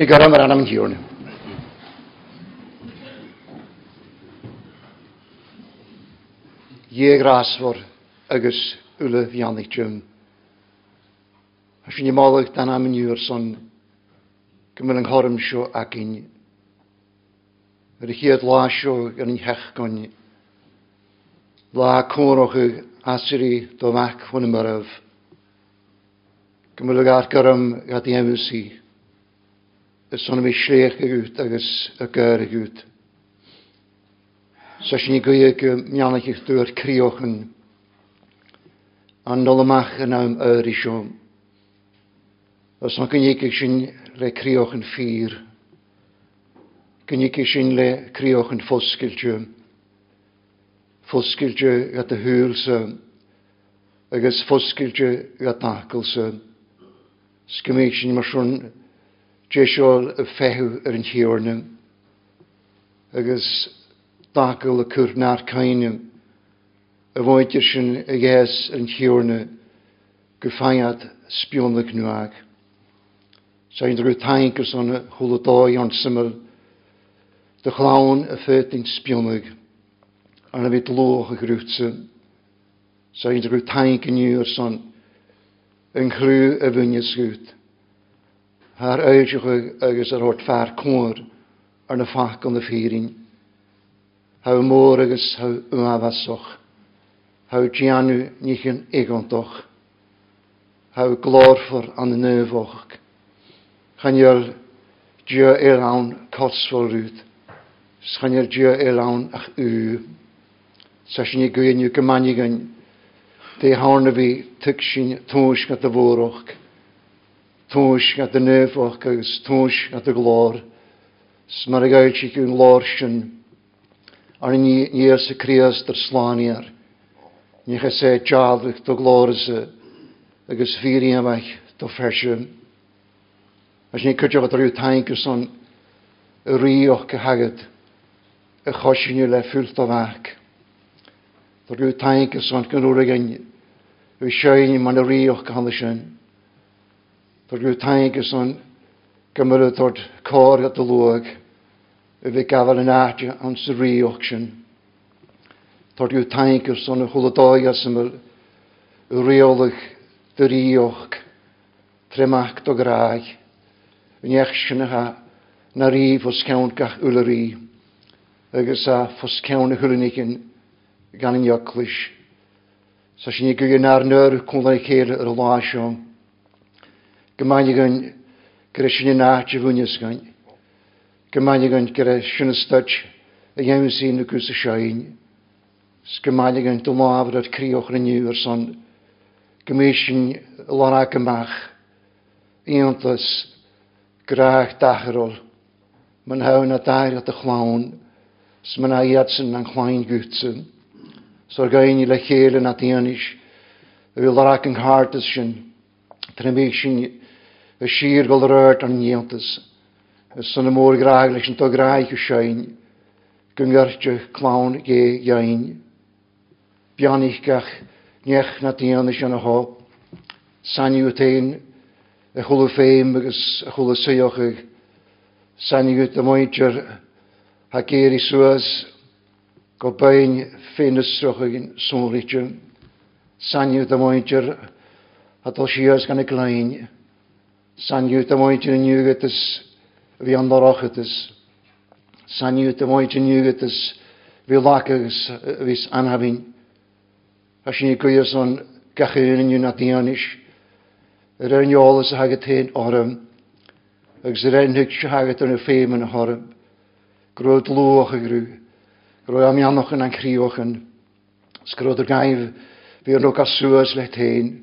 I gara mar anam hiwn. Ie gras fawr agos yle fiannig jwn. A sy'n imalig dan am niwr son gymryd yng nghorym sio ac un. Yr hiad la sio yn un hech gon. La cwrwch y asiri do mac hwn y myrf. Gymryd ag ar gyrym gadi emysi is son mi sréch út agus a gair út. Sa sin i gwe go mianach i'ch dŵr criochen an nol ymach yn am yr i siom. Os na gynnig i'ch sin le criochen ffyr, gynnig i'ch sin le criochen ffosgildio, ffosgildio gada hwyl sa, agus ffosgildio gada nacl sa, sgymig sin mar siwn Jeisiol y fehw ar yn hiornw. Agus dagol y cwr cwrna'r cainw. Y foedir sy'n y ges ar yn hiornw. Gyffaiad sbion y gnwag. Sa'n drwy tain gys o'n hwlodoi o'n syml. Dy chlawn y ffedyn sbionig. Arna fi dlwch y grwtsa. Sa'n drwy rhyw tain gynnyr son. Yn chrw y fynydd sgwt. Haar uitje gug ergens er hoort vaar koor, er na vaak om de viering. Hou morgens hou uwa was hou tjanu nichen egontoch. hou glor voor aan de neuvog. Gaan jel dje elan kots voor ruut, schan jel dje elan ach u. Sashin je gwein je gemanigen, de haarne wie tuksin toosch met de vooroch Tóis a dy nefach agus tóis a dy glór. Smar a gael si gwn glór sin. Ar ni i'r sy crias dyr slaniar. Ni cha se jadwch dy glór sy. Agus fyri am eich dy fersiwn. As ni cydioch at rhyw tain gyson y rioch gyhagad. Y chosin yw le ffwrt o fach. Do rhyw tain gyson gynrwyr ag yn. Yw sioen i man y rioch gyhagad Fyr yw taing ys o'n gymryd o'r cor at y lwag. Y fe gafel yn adio an sy'n rioch sy'n. Fyr yw taing ys o'n hwlodoi as ymwyl y reolwch dy rioch tremach do graag. Yn eich sy'n ha na ri fos cawn gach ulari. Agus a fos cawn y hwlynig yn gan yn ioclis. Sa sy'n i gwy'n arnyr cwndau ceir yr lasiwm. Gymaini gan gyda sy'n yn aach i fwynhau sgan. Gymaini gan gyda sy'n ystod y iawn sy'n y gwrs y sioen. Gymaini gan dyl mawr o'r crioch yn yw ar son. Gymys sy'n lona gymach. Iantas graach dacharol. Mae'n hawn a dair at y chlawn. Sma'n aiad sy'n na'n chlaen gwtsyn. So'r gain i le chel yn atianish. Y fi lorac yn hartas sy'n. Trymysyn y sir gol rört an niantas. Y son y môr graag leis yn to graag yw sein, gyngartio clawn ge iain. Bianych gach niech na dianus yn y ho, Sani yw tein, y chwlw ffeim agos y chwlw syioch ag, Sani yw dy moedjar ha geir i swas, go bain ffein ysroch ag yn sŵn Sani yw dy moedjar ha dol sias gan y glain, Sanjút am oed yn vi fi andarochatus. Sanjút am oed yn ywygatus, fi lakagus, fis anhafin. A sy'n i gwyas o'n gachyn yn yw'n adianis. Yr ein iolus a hagat hyn orym. Ag sy'r ein hyg sy'n hagat yn y ffeim yn y horym. Grwyd lwch y grw. Grwyd am ianoch yn ancrioch yn. Sgrwyd yr gaif fi yn nhw gaswys le hyn.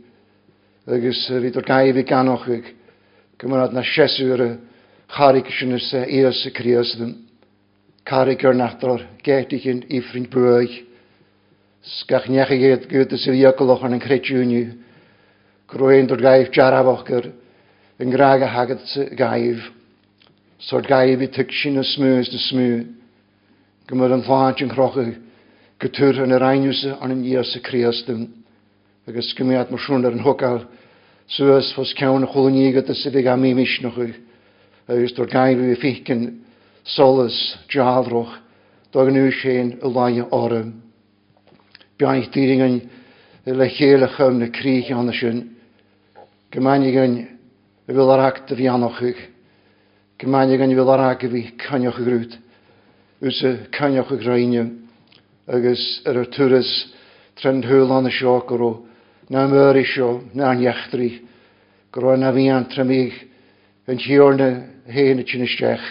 Agus fi o'r gaif i ganoch ag. Gymryd na sieswyr y charig sy'n ys e eos y crios ddim. Carig o'r nadror, getig yn ifrin bwyg. Sgach niach i gyd gyd y siliogol ochr yn crediwn i. Grwy'n dod gaif jaraf ochr yn graag a hagad gaif. Sod gaif i tyg sy'n y smwys dy smwyn. Gymryd yn ffad yn crochu gytwyr yn yr ainwys yn eos y crios ddim. Ac ysgymiad mwysiwn ar yn hwgal. Suas fos cawn y chwlwni gyda sydd ag am i mis misnwch yw. Ys dod gael fi ffeicyn solus jaldroch dog nhw sy'n y lai orym. Biaith dîring yn le chael y chym na crych anna sy'n. Gymanig yn y fel ar ag dy fianoch yw. Gymanig yn y fel ar ag y fi canioch y grwyd. Ys y canioch y grainio. Agus yr y tŵrys trend hwyl anna siog o'r o. na mör seo na anheachtarí, go na bhí an tramíh an tíorna héana tinisteach,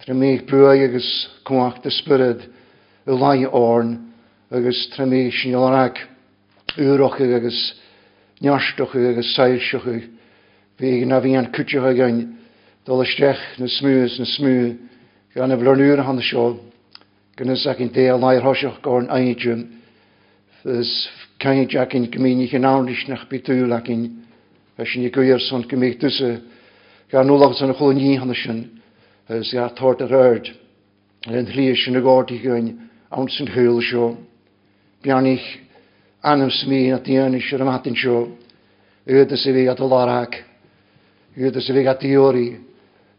tramíh bu agus cuaach de spirid i láine orn agus tramí sinarach úrocha agus nearstocha agus sailseocha bhí na bhí an cutecha gain dolisteach na smús na smú gan na bhleúr hanna seo, gona sa cin dé leirthoiseach gá an Caid ac yn gymunig yn awn eich nach bydwyl ac yn ys i gwyr son gymig dysa gan olag yn y chwl i'n hann ysyn ys i athord yr erd. Yn hri ys yn y gord i gyn awn sy'n hwyl sio. Bian ich anam smi a dian ys yr sio. Yd i fi at olarag yd ys i fi at diori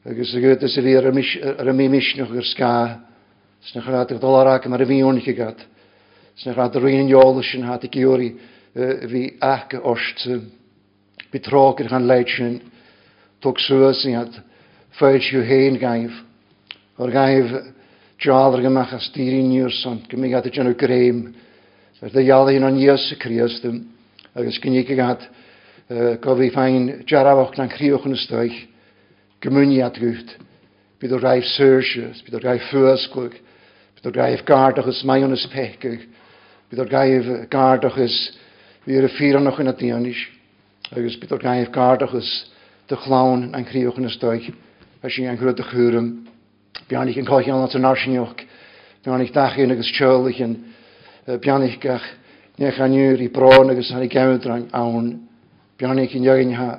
agos yd ys i fi ar misnwch yr sga. Sy'n ychydig olarag mae'r fiwn i Sna rhaid yr un iolus yn had i gyori fi ac ost betrog yn gan leid sy'n tog sŵas yn had ffeid yw hen gaif. O'r gaif jal ar gymach as diri niwr son gymig ad y genw greim. Yr ddeial un o'n ias y crias ddim. Agos gynnig ag ad gofi ffain jarafach na'n criwch yn ystoich. Gymwyniad gwyft bydd o rhaid syrsius, bydd o rhaid ffwysglwg, bydd o ys mai o'n bydd o'r gaif gardoch ys fyr y ffyr anoch yn y dionis, agos bydd o'r gaif gardoch ys dy chlawn a'n criwch yn ystoig, a sy'n gan grwyd y chwyrym, bian i'ch yn cochi anat yn arsinioch, bian i'ch dachyn agos tiol yn bian gach, nech aniwr i bron agos hann i gewdran awn, bian i'ch yn iagyn ha,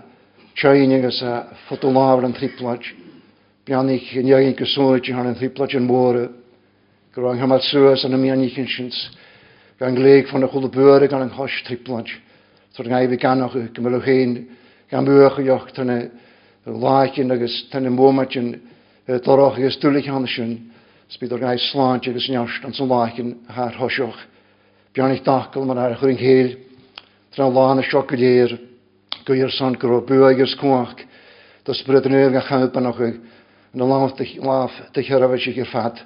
tioin agos a ffotolawr yn triplad, bian i'ch yn iagyn gyswyd i'ch hann yn triplad yn môr, Gwrwng hymal sŵas yn y mian i'ch yn sy'n gan léig fan a chula buúre gan an hos triplant. Tá an éh ganach gomil chéin gan bucha jocht tanna láin agus tanna mómatin dorách agus dúlaich hanna sin, spíad ar gaid sláint agus neast an san láin th thoisioch. Beannig dacail ma'n ar chuin héil, Tra lána seo léir, goir san go bu agus cuaach, Tás bred an ga chapan nach chu, an láf de chearh si gur fat,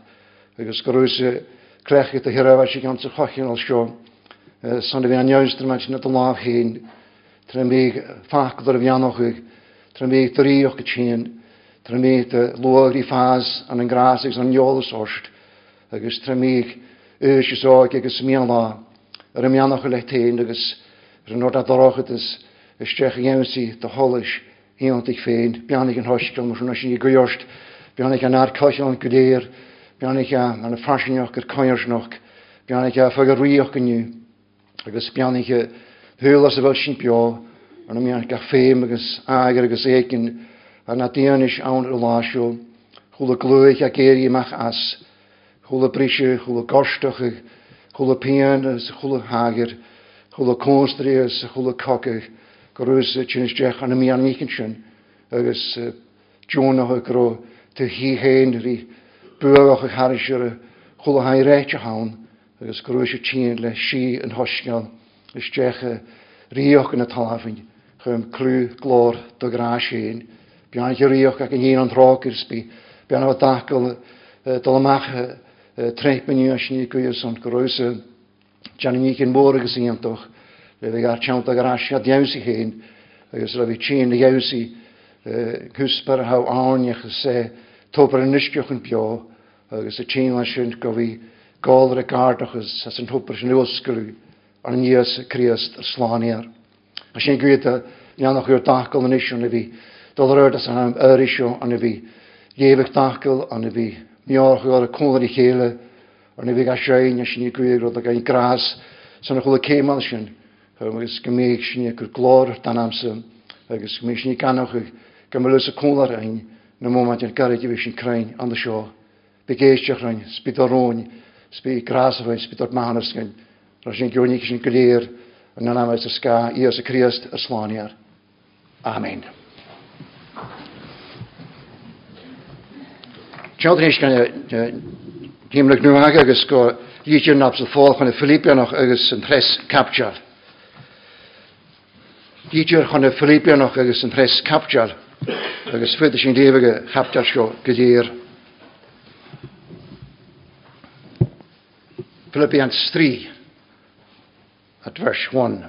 agus goúsa Crech gyda hyrfa sy'n gan sy'n chochin o'r sio. Son i fi anioes dyr mae'n sy'n adnod laf hyn. Tra mi ffach dyr fi anoch yw. Tra mi drioch gytyn. Tra mi dy lwyr i ffas an yn gras ag sy'n iolus orsd. Agus tra mi ys ys oog agos mi ala. Yr ym anoch yw lehtein agos rhan o'r adoroch ydys. Ysdrech yn ewnsi dy holish. Hi'n ond i'ch ffein. Bianig yn hosgol. Mwysyn o'n i. Bianig yn ar yn. Bianach an y ffasineoch gyr coersnoch, bianach a ffag a rwioch yn yw. Agus bianach a hwyl as y fel sy'n bio, an am ianach a ffeim agus agar agus egin, a na dianis awn y lasio, chwla glwyach a geiri mach as, chwla brisio, chwla gorstoch, chwla pian, chwla hagar, chwla constri, chwla cocach, gorwys chi'n ysdech an am ianach yn sy'n, agus Jonah gro te hi hen ri buach a charisire chula ha réite hán agus grúise tían le si an thoisceán is decha ríoch na talhain chum clú glór do grá sin. Bean i ríoch ag an híon an rágursbí, bean a dacail dolamach treipinú a sní cuú san grúise Johnny cyn môr agus i antoch, le fi gael tiawnt ag arasiad iawsi hyn, agus le fi tîn iawsi cwsper haw awn i'ch se tobr yn nisgioch yn bio, agus a tchéan sin go bhí gáir a gardachas as an thupar sin oscarú ar níos críast ar. Sláíar. A sin gréta leannach chuú dacail an isisiú na bhí doir as an airisio an bhí léhah dacail an bhí meorchu a cóir i chéile ar na bhí a séin a sin gréad a gan grás sanna chula céán sin agus go méid sin gur glór dan amsa agus mé sin ganach go lus a cólar ain na mó an garid bhí sin crain an seo begéisteach rein, spid oróin, spí gráshain, spid ort mahanasgain, ra sin gúnig sin goléir an na namais ar ská í as a Christ ar sláinear. Amen. Tjóðréis gan Gimlag nu ag agus go lítir naps a fólk an a Filippianach agus an pres capjar. Lítir an a Filippianach agus an tres capjar agus fydd sy'n lefige capjar sio gyda'r Philippians 3 at verse 1.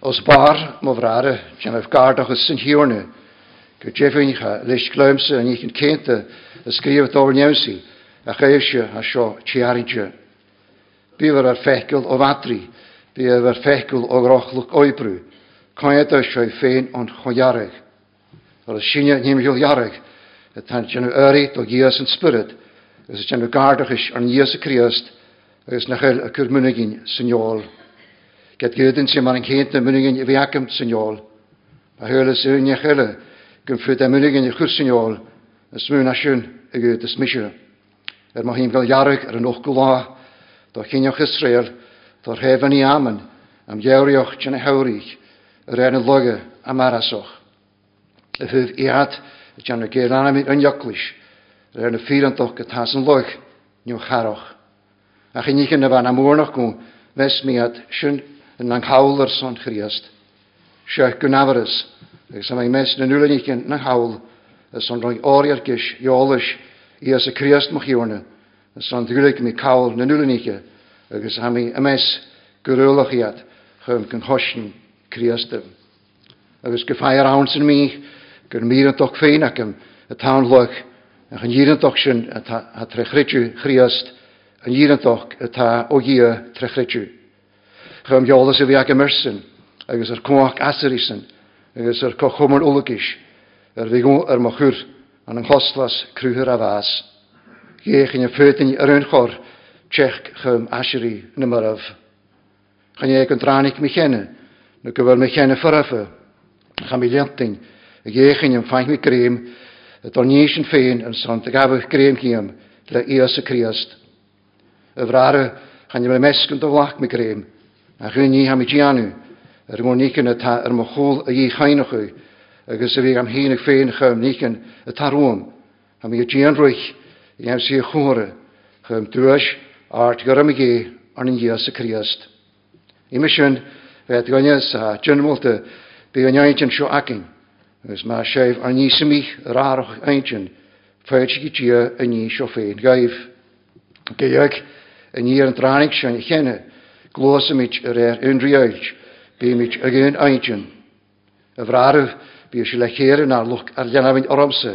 Os bar mo vrare, jan af gardach os sy'n hiwrne, gyda jefyn cha, leis glwymse yn eich yn cynta, ysgrifod o'r niawsi, a chaifsio a sio tiaridja. Byfer ar ffecil o fadri, byfer ar ffecil o grochlwg oibrw, coed o sio i ffein o'n choiareg. O'r syniad ni'n hiwliareg, a tan tjenu örit og gias en spirit, agus tjenu gardachish ar nias a kriast, agus nachel a kur munigin signol. Get gudin se man cynt kente munigin i fi viakum signol. Pa höle se unja chelle, gyn fyrt a munigin i chwr signol, a smuna asyn y gud ys misio. Er mae hi'n gael jarig ar yn och gwla, do chinioch Israel, da hefan i amen, am gewriwch ti'n y hawrych, yr ar an loge am arasoch. Y fyf i at, a tean a géir anamid an jolis ar yn fírantoch go tá yn loch, niw charoch. A chi níchan na bhan na mórnach gwn, fes miad, sy'n yn an hálar san chríast. Seach go naharas agus sam mes na nulanícin na háil a san roi áiar gis jóolalais i as y a chríast mochíorne a san dúlaigh mí cáil na nulaníe agus ha mí a mes goúlachiad chum gan thosin chríastam. Agus go féir an san míich gur mí yn doch féin ac am y tawn loch ac yn yr yn doch sy'n a trechrydiw chriast yn yr yn doch y ta o gyr trechrydiw. Chym iolas y fi ag ymyrsyn agos yr cwach asyrysyn agos yr cochwmwn ulygis, yr fi yr mochwr an yng nghoslas crwyhyr a fas. Giech yn y ffedyn yr un chor tsech chym aseri nymaraf. ymyraf. Chyn eich yn dranig mi chenne, nhw gyfer mi chenne ffyraffa, chan mi liantyn, y géchan yn ymffaith mi grym, y dornies yn ffein yn son, y gaf grym hiam, le ios y criast. Y frara, chan ymwneud mesgyn dy flach mi grym, a chwn ni ham i gianw, yr mwyn nicyn yr mwchol y i chain o'ch agos y fi am hyn y ffein o'ch nicyn y tarwm, am i gian rwych, i am si y chwrw, chym dwys, art gyrram i gei, an yn ios y criast. Imisyn, fe adgonias a dynmwlt y bydd yn iawn yn sio agyn. Ys mae sef a ní sem ich yr arch eintin, ffeitsi gyd ia a ní sio ffein gaif. Geag a ní ar yn dranig sian i chenne, glosamich yr er unrioelch, mit ag un eintin. Y frarf bu eisiau lecherin ar lwc ar llanafyn oromse,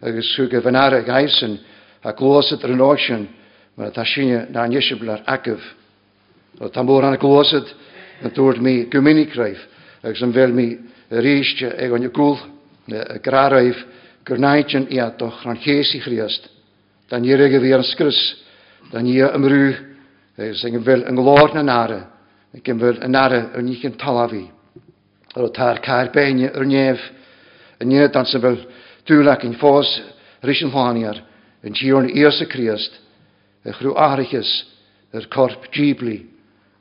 agos hwg y fynar ag aisyn, a glosyd yr ynosian, mae'n sy'n na anisibl ar agaf. O tam o'r anna glosyd yn dŵrd mi gymunig raif, agos yn fel mi ríiste ag an gúl graibh gurnaidjan íatoch ran chéí chríast, Dan ní ag a bhí an skrys, Dan ní am rú agus an bhfuil an glór na náre, gin bhfuil an náre ar ní an talhí. Ar tá cair béine ar néamh a ní an sa bhfuil dúlaach in fós ris an háíar an tíorn íos a chríast a chrú áirichas ar corp díblí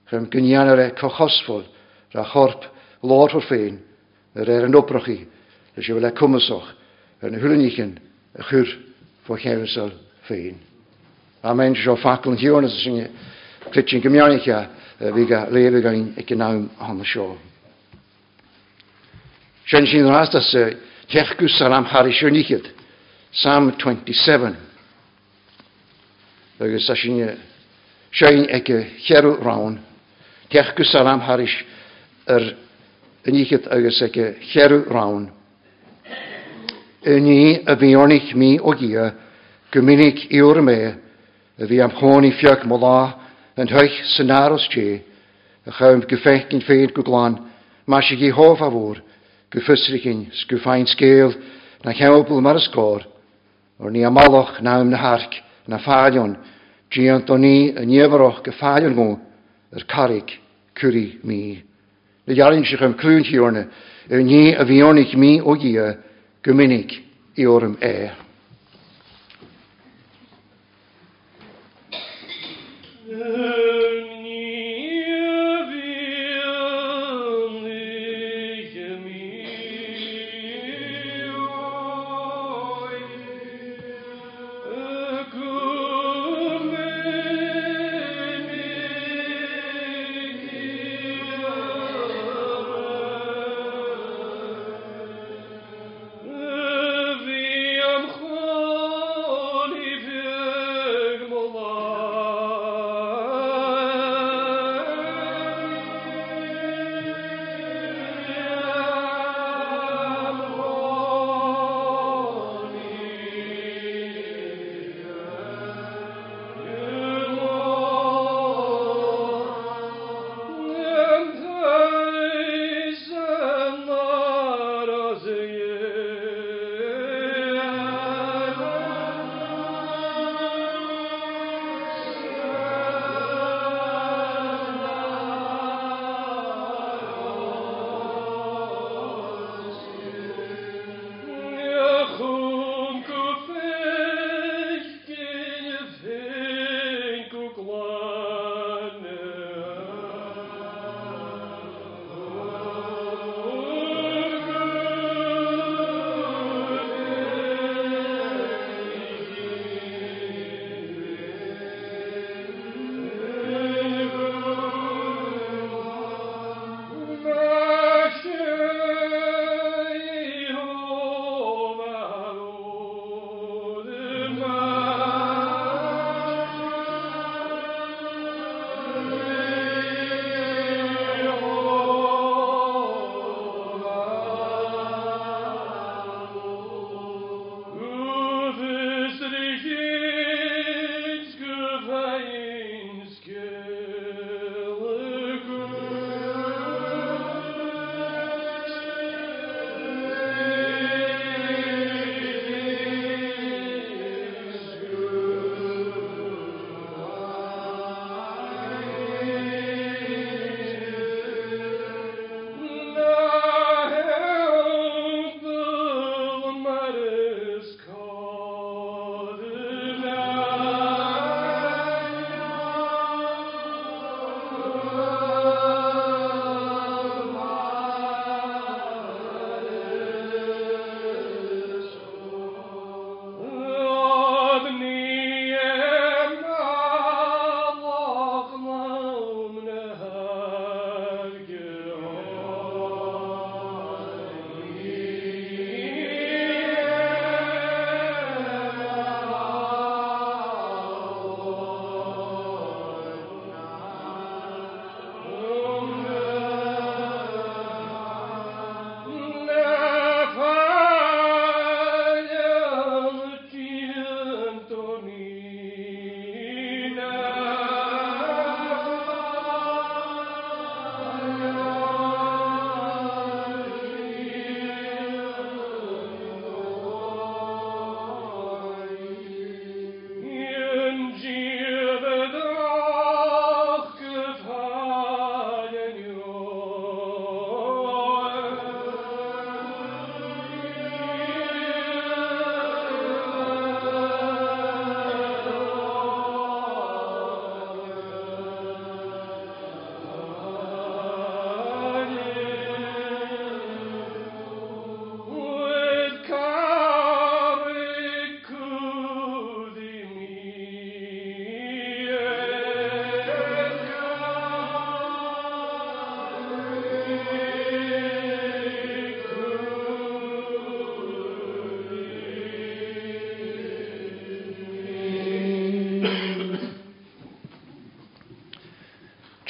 chum gníanaar é e- cochosfol ra chorp lór féin yr er yn obrachi, leis i e cwmysoch, yn hwlynichin y chwr fo chefysol ffein. A mae'n sio ffacl yn hiwn as ysyn clitsin gymionig a fi ga lef ag ein ag yn awm hon y sio. Sian sy'n rhaid as techgws ar am harri sio nichyd, Sam 27. Agus as sy'n sian ag cherw rawn, techgws ar am harri yr er yn ichyd agus ag cherw rawn. Yn i y fiornych mi o gia, gymunig i o'r me, y fi am hôn i ffiag mola, yn hych sy'n aros ti, a chawm gyffech yn ffeid gwglan, mas i gi hof a fwr, gyffysrych yn sgwffain sgeil, na chewbl mar ysgor, o'r ni amaloch na ym na harc, na ffalion, giant o ni yn efaroch gyffalion nhw, yr carig cwri mi. le dearann se an clúntíorne ar ní a bhíornig mí ó dí gomininic í orm é.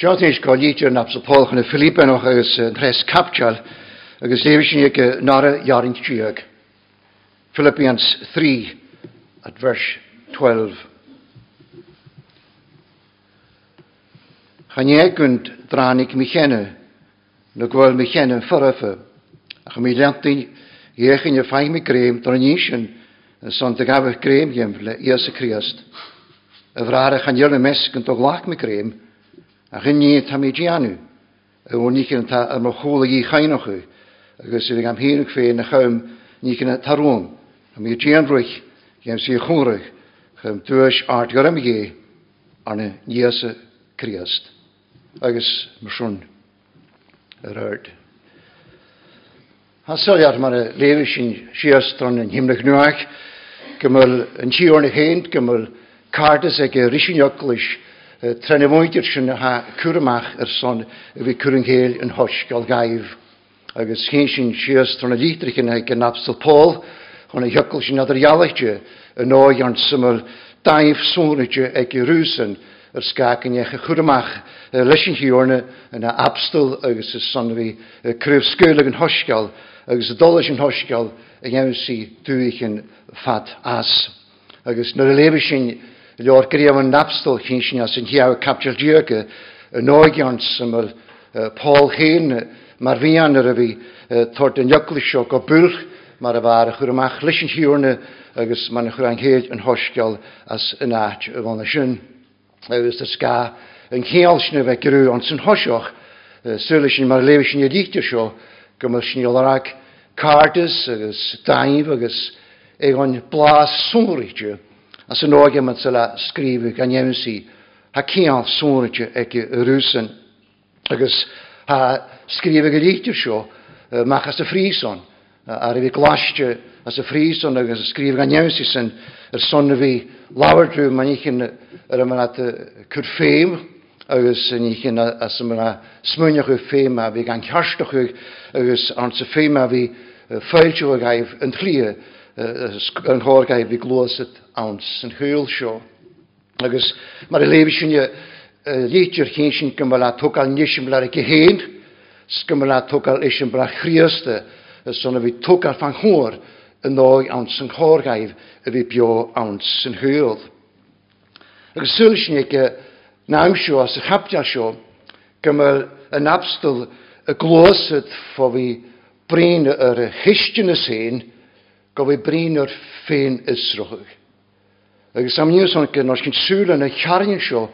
Jois go líidir na sa póchan na Filippe noch agus eh, dres capteal agus léhisisin ag nára jaring tíag. Philippians 3 at verse 12. Chanégunt dránig michénne na ghfuil michénne forrafa a chu mí letaí dhéchan a feimimi gréim troníisian an san a gabh gréimhéim le as a Christ. a bhrára chan dhéarna mes gan tóghlach mi gréim a chynni tam i dianw. Y o ni cyn ta ym ychol i chainoch yw. Agos yw'n am hyn fe na chym ni cyn tarwn. Am i dian rwych, gem si chwrrych, chym dwys art gyrym i arna niasa criast. Agos myswn yr ard. Hasoliad mae'r lefi sy'n siastron yn hymnych nhwach, gymryd yn tiwr yn y hyn, gymryd cardas ag yr isin yglis, trenemoidir sin ha cwrmach ar son y fi cwrngheil yn hosgol gaif. Agus hyn sy'n sias tron y dîdrych gan Apstel Paul, hwn a hycl sy'n adr ialedge yn o'i ond syml daif sŵnydge ag i rwysyn yr sgag yn eich cwrmach leis yn hiorna yn Apstel agus y son fi cryf sgwylig yn hosgol agus y dolis yn hosgol y iawn si dwych yn ffad as. Agus nyr y lefysyn Lord gyda yn napstol chi'n sy'n sy'n hiaw capture diog y noigiant sy'n yr Paul Hain mae'r fian ar y fi tord yn yglisio go bwlch mae'r fawr chwyr ymach lys yn hiwrna agos mae'n chwyr anghyd yn hosgiol as yn at y fan y sy'n. Agos y sga yn ceol sy'n fe gyrw ond sy'n hosioch sylw sy'n mae'r lewi sy'n edrych sio gymryd sy'n olarag cardys agos daif agos egon blas sŵr i as an argument sila skrifu gan jemsi ha kian sonetje ek rusen agus ha skrifu gelichter sio mach as a frison ar vi glasje as a frison agus a skrifu gan jemsi sen er sonne vi lawerdru man ichen er man at kur feim agus yn ich yn as yma smwniach yw ffeim a fi gan carstach yw agus arns y ffeim a fi ffeiltio yw gaif yn yn hor gaib fi glwys at awns yn hwyl sio. Agus mae'r leif sy'n leitio'r hyn sy'n gymryd a togal nisym bla'r eich hyn, sgymryd a togal eisym bla'r chriasta, son fi togal fan hwyr yn ddoi awns yn hor gaib y fi bio awns yn hwyl. Agus sy'n sy'n eich naim sio as y chapdial sio, gymryd yn abstyl y glwysyd fo fi brin yr hystion y sy'n, go bhí brín ar féin isrochuig. Agus am níos an gyn, os gyn sŵl yn y charin sio,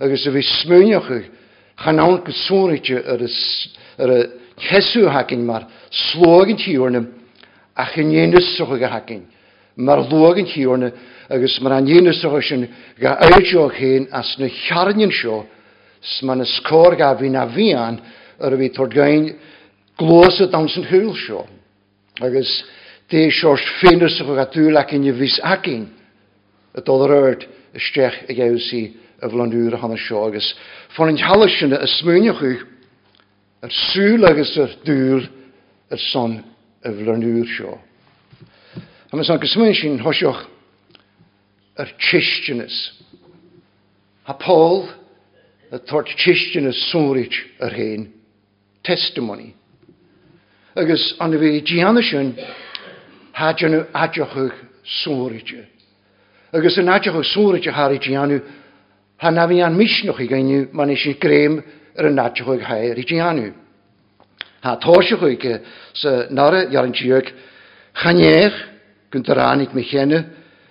agus y fi smwyniochuig, chan awn gyswrwytio ar y chesw hagin mar slogin ti o'r a chyn ein isrochuig a hagin. Mar login ti o'r agus mar an ein isrochuig sy'n ga eidio'r hyn as na charin sio, sma'n ysgor ga fi'n a fian ar y fi torgain glwys y dawn sy'n hwyl sio. Agus Dé seos féidir go a túlaach in bhís acin a dóirt isteach a gheí a bhlanúra hanna seo agus. Fan in hela sinna a smúne chu ar súla agus ar dúr ar son a bhlanúr seo. Hamas an gosmúin sin thoiseoch ar tiistenas. Ha Paul a tuairt tiistenas súrit ar héin testimony. Agus an bhí Gianna sin hadju nhw adiochwch sŵridio. Agus yn adiochwch sŵridio har i ti anw, han a fi an misnwch i gainw, ma'n eisiau grem yr yn adiochwch hair i ti anw. Ha tosiwch i ge, sy nare jarin ti yw, chaniech, gyntor mi chenne,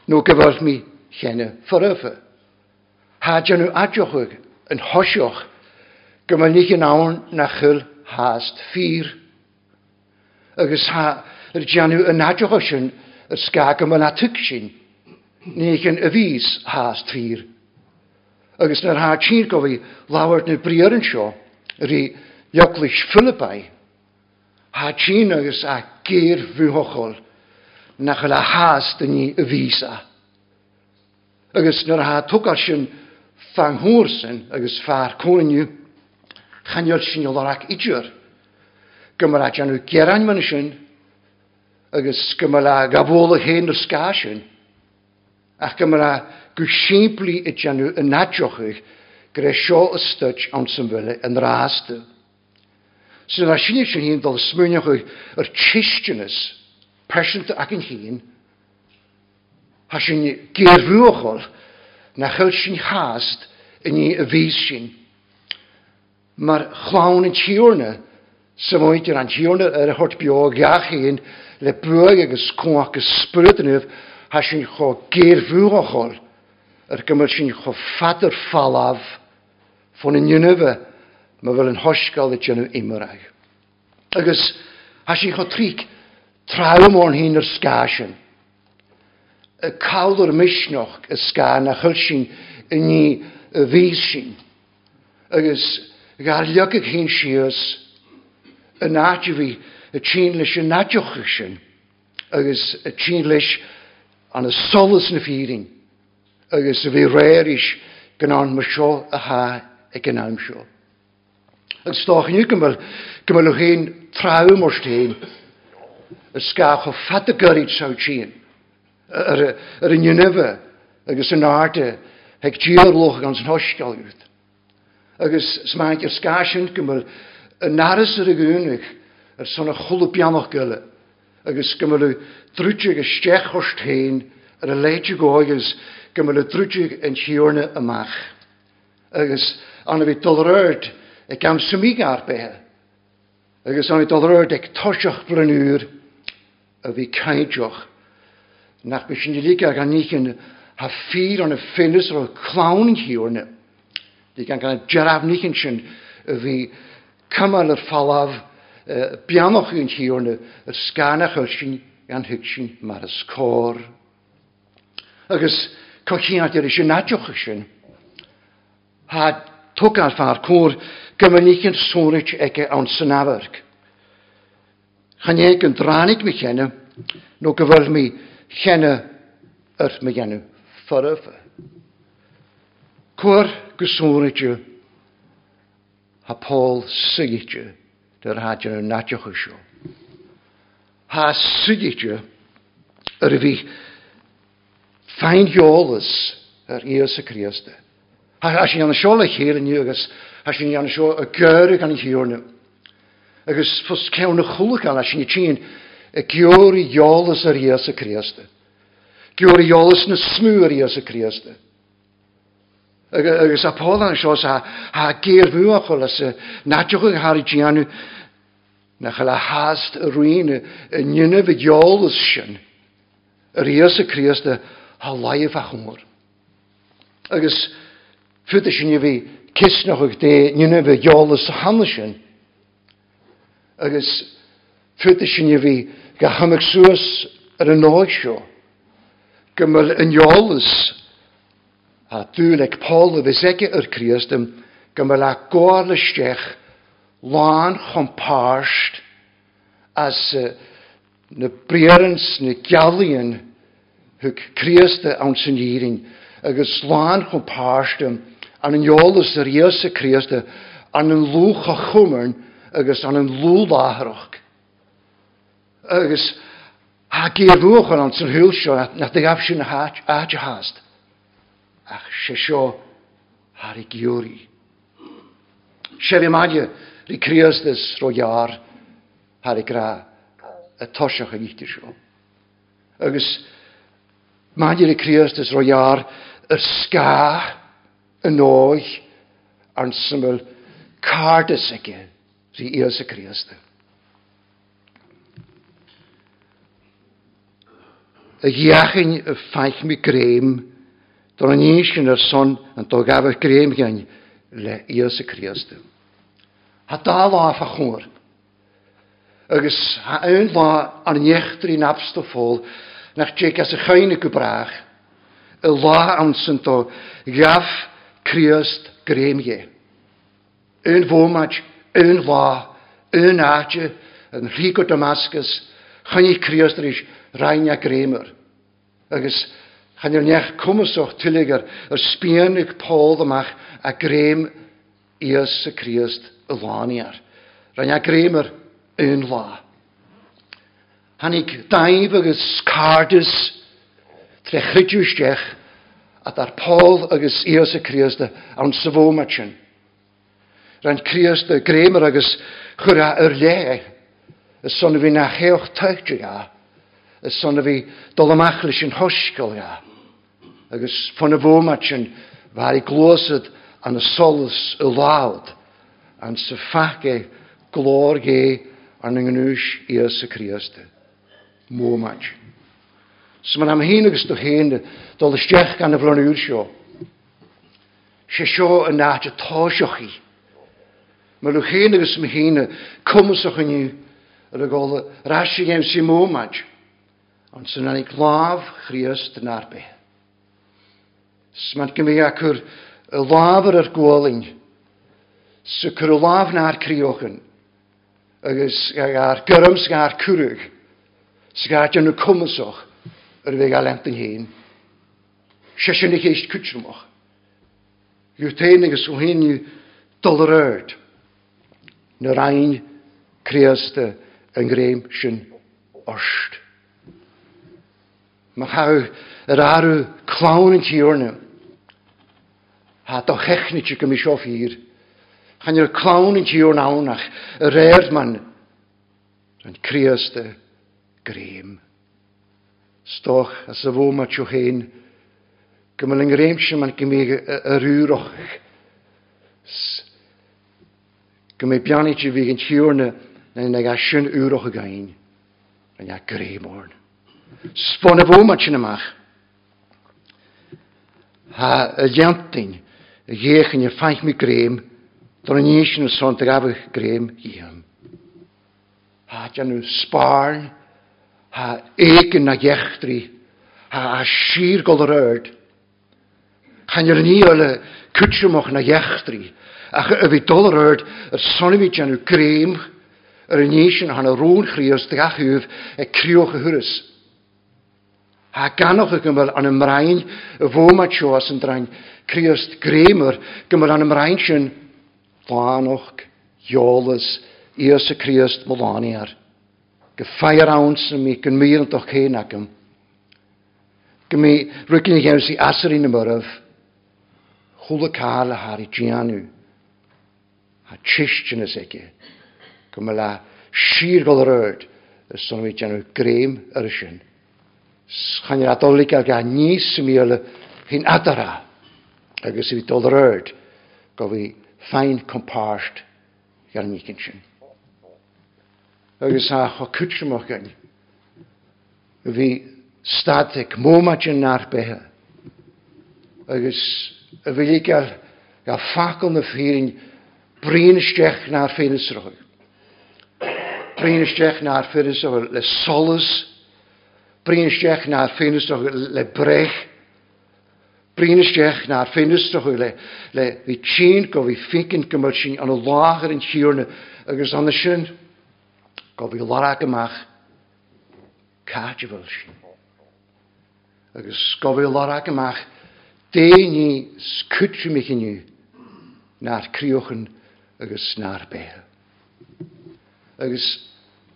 nhw gyfyrth mi chenne ffyrfa. Hadju nhw yn hosioch, gymal nich yn awn na chyl hast ffyr. Agus ha, yr janw yn adioch sy'n yr sgag yma'n atyg sy'n, nech yn y fys has tîr. Agus na'r ha tîr gofi lawr neu briar yn sio, yr i ioglis Philippai, ha tîn agus a geir fwyhochol, nach yla has dyn ni y fysa. Agus na'r ha tŵgar sy'n fanghwrsyn agus ffa'r cwrnyw, chaniol sy'n iolor ac idio'r. Gymryd a janw gerain mynd sy'n, agus gymar a gabhóla hén ar scáisiin, ach gymar a go siimplí i teanú yn nadiochuich gyda sio ystyt am symfyle yn rhastu. Sy'n rhaid sy'n eisiau hyn ddol smwynioch yr tistynus, persent ac yn hun ha sy'n gerfwchol na chael sy'n hast yn ei fys sy'n. Mae'r chlawn yn tiwrna, sy'n mwyn i'r antiwrna yr y hort biog iach hyn, le buag agus cóach yn spruúh ha sy'n cho géirhúachol yr gymryd sy'n cho fadar fallaf fan in dionnneh me bfuil an hoisgáil le genú imimereich. Agus ha sy'n cho trig, trí tramór hyn yr sgasyn. Y cawl o'r misnoch y sgan a chylsin yn ni y fys sin. Agus gael lygig hyn sias yn adju fi y tîn leis yn nadioch sin, agus y tîn leis an y solus na ffyrin, agus y fi rhaid is gynnau'n mysio y ha e gynnau'n sio. Ac stoch yn yw gymryd, gymryd o hyn traw o'r stein, y sgach o ffad y gyrryd saw tîn, yr un ynyfa, agos yn arde, heg diol loch gan sy'n hosgol ywyd. Agus smaint i'r sgasyn gymryd, y naras yr y gwnnwch, ar sanna cholapianoch gyle, agus gymryd drwtig y stech o'r stein ar y leidio goegus gymryd drwtig yn siwrna ymach. Agus anna fi dolryd e gam symig ar behe. Agus anna fi dolryd ag tosioch brynwyr a fi caidioch. Nach bys yn ddilig ag anichin ha ffyr o'n y ffynus o'r clawn yn hiwrna. Di gan gan jaraf nichin sy'n a fi cymal yr falaf bianoch yw'n hiwrnu yr sganach o'r sy'n gan hyg sy'n mar ysgor. Agus cochi'n adio eisiau nadioch ysyn. Ha tog ar ffa'r cwr gymynig yn sôrig ag awn synafarg. Chanieg yn dranig mi chenne, no gyfyr mi chenne yr mi chenne ffyrf. Cwr gysôrig ha Paul sigid dy'r hadjan yn nadioch ysio. Ha sydidja yr fi fain iolus yr ios y criasta. E. Ha sy'n iawn siola chyr yn yw agos ha sy'n iawn sio y gyrru gan i hiwr nhw. Agos ffos cewn y chwlwg ala sy'n i y gyr i jolus yr ios y criasta. E. Gyr i jolus na smwyr ios y criasta. E agus a póla an seos ha géirmú a chola sa náteocha Harí Gianú na chael a chaile háast a roiine nnne bh geolalas sin a réas a chríasta há laimh a chumór. Agus ffyd futa sin bhí kisnach dé nnne bh geolalas a hanne sin. Agus futa sin bhí go haach suasas ar an náid seo. Gymil an geolalas a dúleg Paul a bheitseige ar Christum go me le gálisteach lán chompáist as uh, na brierens na gealaíon thug Christa an sanníring agus lán chompástum an an jólas a réasa Christa an an lúcha chumern agus an an lúláthroch. Agus ha géirúchan an san húlseo na d gab sin na háte háast ach se seo har i giwri. Se fi madio ri criosdys ro iar har i gra y tosiach ag eithti sio. Agus madio ri criosdys ro iar yr sga yn o'i a'n syml cardus ege ri ios y criosdys. Y iachyn y ffaith mi grem Tá an níiscin ar son en tó gabh gréimgein le os a Het Tá dá láfa chóir. Agus ha ann lá an nechttarí napsta fól nach té as a chaine go braach, i lá an santó gaf Christ gréimge. Un bhómaid, un lá, un áte an rí go Damascus, chaní Christ éis reinine grémer. Han yr neach cwmwsoch tyligar yr sbianig pôl ymach a grym ias y Criost y laniar. Rhaid a grym yr un la. Han ik daib agos cardus trechrydiwys dech a dar pôl agos ias y criast awn syfomachin. Rhaid criast y grym yr agos chwra yr le y son fi na cheoch tygdri a, y son fi dolamachlys yn hosgol a agus fan a bhmat sin bhar i glóad an y solus y lawd an sa faige glor ge ar na gnúis í sa chríasta. Mómat. Sa man am hyn agus do hyn, dul isteach gan y flonwyr sio. bhlanúr seo. sé seo a náte táiseochaí. Mar lu chéine agus me híine cumasach aniu ar a gála raisi gém sí mómaid an san annig láh chríos den arbethe. Smad gymi ac yr y lafr ar gwolyn. Sycr y laf na'r criochyn. Agus a'r gyrym ar cwrwg. Sga'r dyn nhw cwmysoch yr fe gael emtyn hyn. Sesyn i'ch eist cwtrwmoch. Yw tein agos o hyn yw dolar erd. Nyr ein creasta yng Ngreim sy'n orst. Mae hawdd yr arw clawn yn tiwrna. Ha, do chechni i gymys o ffyr. Chan yr clawn yn tiwrna awnach, yr erd man, yn criaste grym. Stoch a sefo ma tiw hyn, gymryd yng Ngreimsio ma'n gymig yr ywroch. Gymryd biannu ti fi gyn tiwrna, na'n nag asyn ywroch y gain. Yn ia grym orn. Sbon y fo ma ti'n ymach ha y jantin y gech yn y ffaith mi grym, dron yn eisiau nhw son dy gafych grym iam. Ha dyn nhw sbarn, ha egin na gechdri, ha a sir gol yr erd. Chan yr ni o'r cwtsiomoch na gechdri, ach y fi dol yr erd, yr son i fi dyn nhw grym, yr yn eisiau nhw han y rŵn chrios dy yw e criwch y hwrys. Ha ganoch y gymryd an ymraen y fo ma tios yn draen criost gremer gymryd an ymraen sy'n llanoch iolus ios y criost molaniar. Geffair awns yn mi gynmyr yn doch hyn ac ym. Gymi rygyn i gewn si asyr un ymwyrf, Chwl y cael a har i gianw. A tisht yn ysegu. Gymryd a sir gol yr yrd. Ys o'n mi gianw grem yr ysyn. Chan i'r adolyg ag a nis mi o'r hyn adara. Agus i fi dod yr erd. Go fi fain compart gan ni cynsyn. Agus a cho cwtsym o'ch gan. Fi stadig mômat yn ar behe. Agus y fi gael gael ffacol na ffyrin brin ysdech na'r ffyrin ysrwyr. Brin ysdech na'r ffyrin ysrwyr le solus Brínsteach na féinisteach le brech. Brínsteach na féinisteach le le fi tîn go bhí ficin gomal sin an yn an tíorne agus anna sy'n go fi larag ymach cadw fel sy'n. Agos go bhí lara amach déní scuúmiciniu ná'r críochan agus ná'r béal. Agus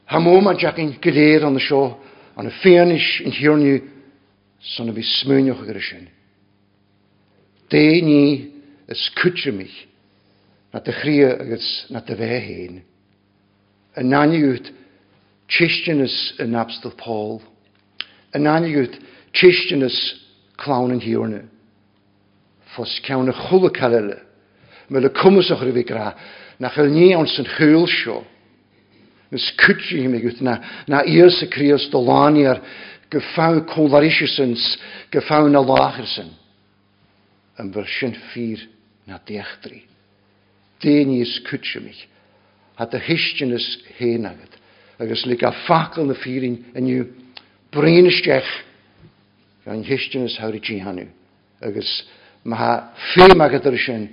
hamó a Jackin gléir an na seo an féanis in hiorniu son a bhí smúneoch a sin. Dé ní is kutse mich na de chrie agus na de bheit héin. A naniuút tiistenis in Abstal Paul, a naniuút tiistenis clown an hiorne, fos ceanna chula callile, me le cummasach ra bhí gra, nach chuil ní an san chuúil seo, Ys cwtsi hi megwyd na, na ios y crios dolani ar gyffaw colarisysens, gyffaw na lachersyn. Yn fyrsyn ffyr na deachdri. Dyn i ys cwtsi mich. A dy hystion ys hen agad. Agos lig a ffacl na ffyrin yn yw brin ysdech gan hystion ys hawr i ti hanw. Agos mae ha ffim agad yr ysyn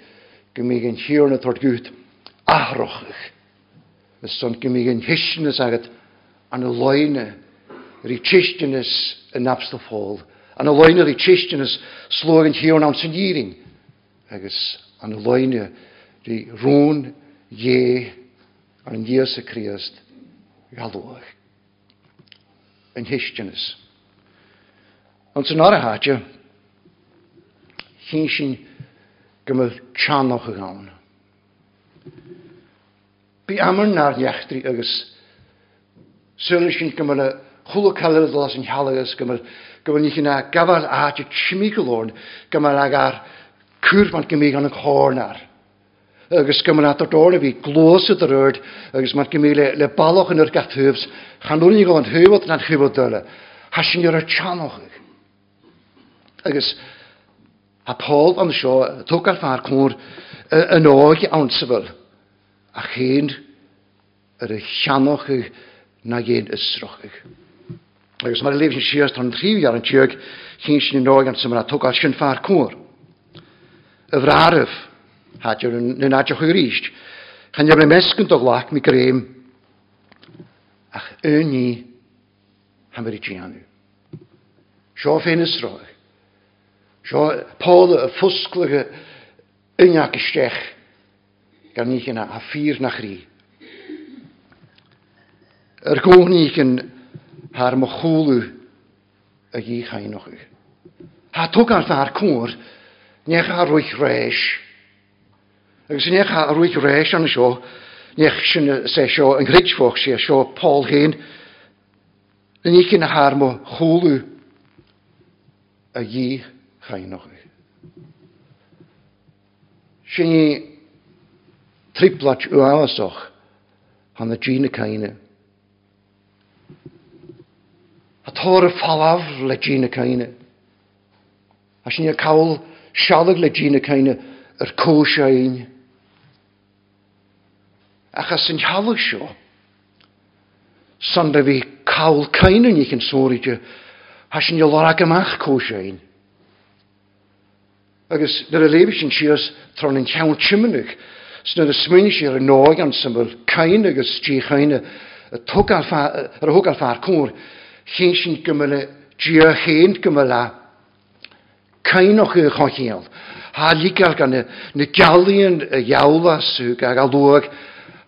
gymig yn hiwr na tord gwyt ahrochych. son gymig hisnes zeggen an de loine rí tiistenis in Napstafól. An y loine rí tiistenis en hiún an saníring agus an de loine rí rún dhé an díos a Christ galúach. An hiistenis. An san haatje, hí sin go mh teanach nog gaan. Bí amar nar neachtrií agus Sulis sin go mar chula calad las an chalagus go go ní chinna gabhar áte tíimi golóin go mar agar cúrman go mí an chónar. agus go man dóna bhí glósa a rud agus mar go mí le, le ballach an ar gathúbs chaúí go an thuúhat na chubh dole, Tá sin ar a teanoch. Agus a Paul an seo tugar far cúr an áige ansabal a chéad ar y llanachig na géad ysrochig. Agus mae'r lef sy'n sias tan trífi ar yn tiog chi'n sy'n yn ogan sy'n mynd a togal sy'n ffa'r cwr. Y fraraf, hadio yn adioch o'i rysd, chan iawn ymesgyn do glac mi greim ach yn i hamar i gianw. Sio ffein ysroch. Sio Paul y ffwsglyg yn ag ystech gan ich yna a ffyr na chri. Yr gohn ich yn har mo y gi chain o'ch. Ha tog ar dda'r cwr, nech ar rwych reis. Ac sy'n nech ar rwych reis an y sio, nech sy'n se sio yn grych ffwch sy'n sio Paul hyn, yn ich yn har mo chwlw y gi chain o'ch. Sy'n triplach u awasoch han y dîn y caine. A tor y falaf le dîn y caine. A sy'n i'r cawl sialag le dîn y caine yr cwys a un. Achos yn halag sio, sanda fi cawl caine ni chi'n sori dy, a sy'n i'r lorag am ach un. Agus dyna lebys yn sias tron yn llawn chymynig, Sy'n oedd y smwyn sy'n yr nog am syml, cain agos tri chain, yr hwg ar ffa'r cwr, chyn sy'n gymryd drio chyn gymryd a cain o'ch i'ch hochiel. Ha ligar gan y galion y iawlas yw gael alwag,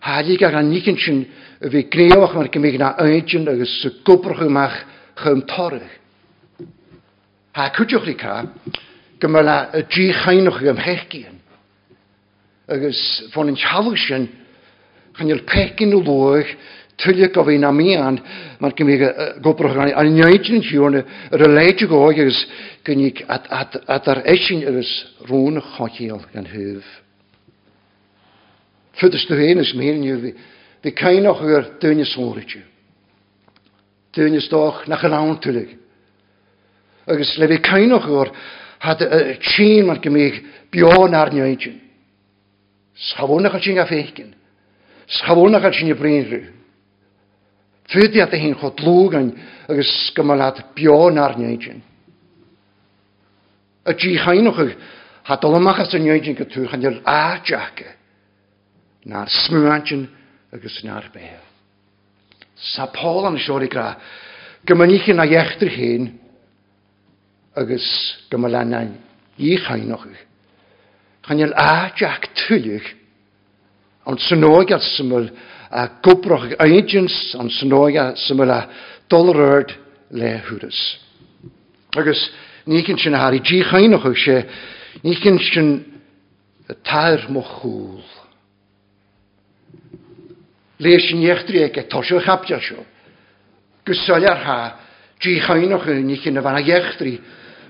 ha ligar gan nicyn sy'n fi gneoch mae'r gymig na eidyn agos y gwbrwch ymach chym torrych. Ha cwdiwch ni ca, gymryd y dri chain o'ch ymhech agus fon yn sialw sy'n chan i'r pecyn o lwch tylio gofyn am i an mae'n gymig gobrwch gan a'n nioed yn siŵr yr yleid y agus agos gynnig adar eisyn agos rŵn chochiol gan hyf. Fydys dy hyn ys mi'n yw ddi cain o'ch agor dyn y sôrid yw. Dyn y stoch nach yn awn tylig. Agos le fi cain o'ch agor had y tîn mae'n gymig bion ar nioed. Schawoon gaat je feiken. Schawoon gaat je brengen. Fydi at hyn hi'n chodlwgan agos gymalad bion ar nioedyn. Y di chainwch ag hadol ymachas y nioedyn gytwch yn yr a adiag na'r smwantyn agos na'r beha. Sa Paul yn siori gra gymanich yn a iechdrych hyn agos gymalad na'n i chainwch ag Chanel a jack tulig. Ond synog at syml a gwbroch agents ond synog at syml a dolryd le hwrys. Agus ni cyn sy'n hari gi chain o'ch eisiau, ni cyn sy'n tair mo chwl. Le sy'n iechdri ag e tosio chapdio sio. Gysol ar ha, gi chain o'ch ni cyn y fan a iechdri,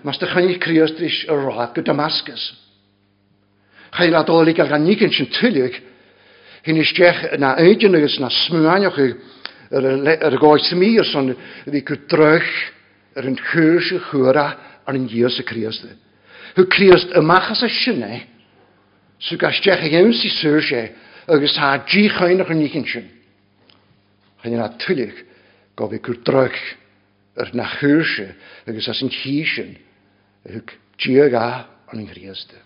mas dy chain i criostris y roedd gyda masgas. Damascus heiladolig ar gan nícinn sin tuileach, Hyn is deach na éidir agus na smúaineach ar a gáid mir son bhí chu drech ar yn chwrs y chwra ar yn an díos a chríasta. Thu chríast amachchas a sinné, sú gasteach a ghéimsí suúr sé agus há dí chainach yn nícinn sin. Chaine yna tuileach go bhí gur drech ar na chuúse agus as an tíisisin, thug tíag á an an chríasta.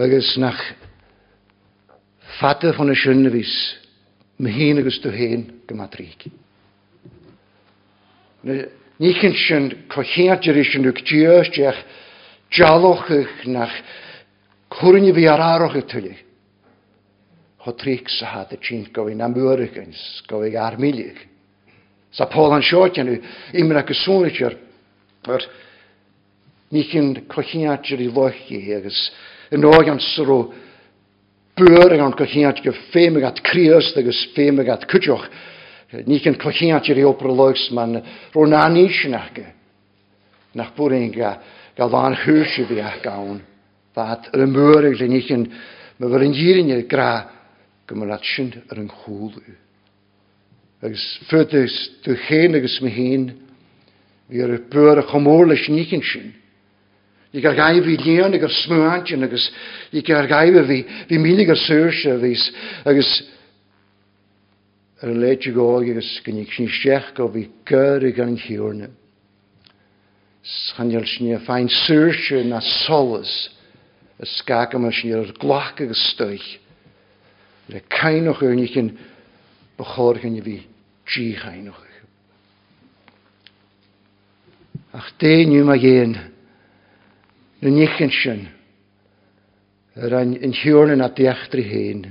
agus nach fatte fan y siwne fys, my hyn agus dw hen gyma drig. Ni chyn sy'n cochiad yr eisiau nhw'n dios diach jalwch ych nach cwrn i fi ar arwch y tylig. Ho trig sa had y chyn gofyn am yw'r gynns, gofyn ar milig. Sa Paul an siot yn imra gyswn eisiau, ni chyn cochiad yr i lochi agus yn ágan soró buúr an cochéant go féime at críos agus féime at cuteoch. Ní an cochéant ar opra legus man rónáníisinacha nach buing gal bháin thuúse bhí a gáin. Bheit ar an múra le níchan me bhar an díirine gra go mar at sin ar an chúú. Agus futas tú chéan agus me héin, hí ar buúr a chomór leis nícin sin. Ik er gaif i leon, ik er smuantje, agus, ik er gaif vi, vi miliger seursje, vis, agus, er i goog, agus, gynnig sni siech, go vi gyrig an hiwrne. Schanjel sni a fain seursje na solus, y sgag yma sy'n i'r er glach agus stuich. Le kain och er nich in bechorgen vi, gi chain och. Ach, de nu ma gehen, na níchan sin ar an siúrna na deachtri héin.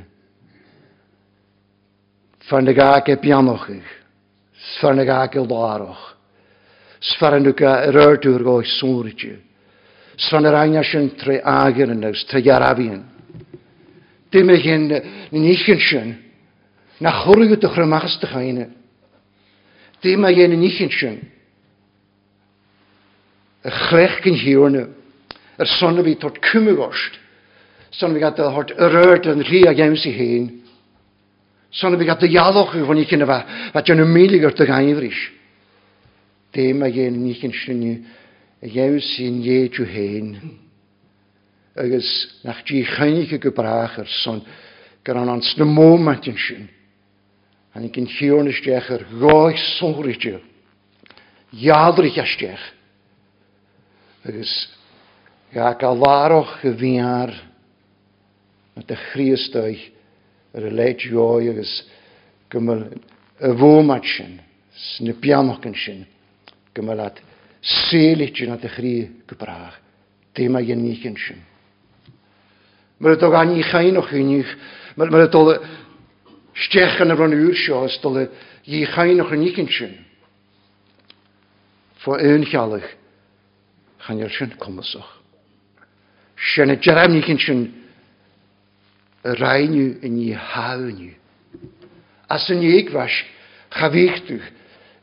Farna gaag e bianochig, sfarna gaag e lároch, sfarna ga ar ardúr goi súrige, sfarna rhaina sin tre agen yn ys, tre jarabien. Dim eich yn níchan sin, na chwrwyd ydych rymachas dych aine. Dim eich yn níchan sin, y chrech gyn hiwrna, Er sonne vi tort kummegorst. Sonne vi gatt hort rørt en ria gems i hen. Sonne vi gatt jaloch hon ikke neva at jo milliger te gaivrish. Det ma gen nikken shinni gems in je ju hen. Agus nach ji chynike gebracher son gran ans de momenten shin. Han ik in chione stecher goich sonrige. Jadrich stecher. Agus Ja, ik al waarog geweer met de Christus religieus kummel een womatchen, snepianokenchen, kummel at seelitje na te grie gepraag, tema je niekenchen. Maar dit ook aan geen nog genoeg, maar maar dit stechen van uur is al jy geen nog niekenchen. Voor een gaan jy sin. Sian y jaram ni cyn sian y rhainiw yn ei hawniw. As yn ei gwas, chafichtwch,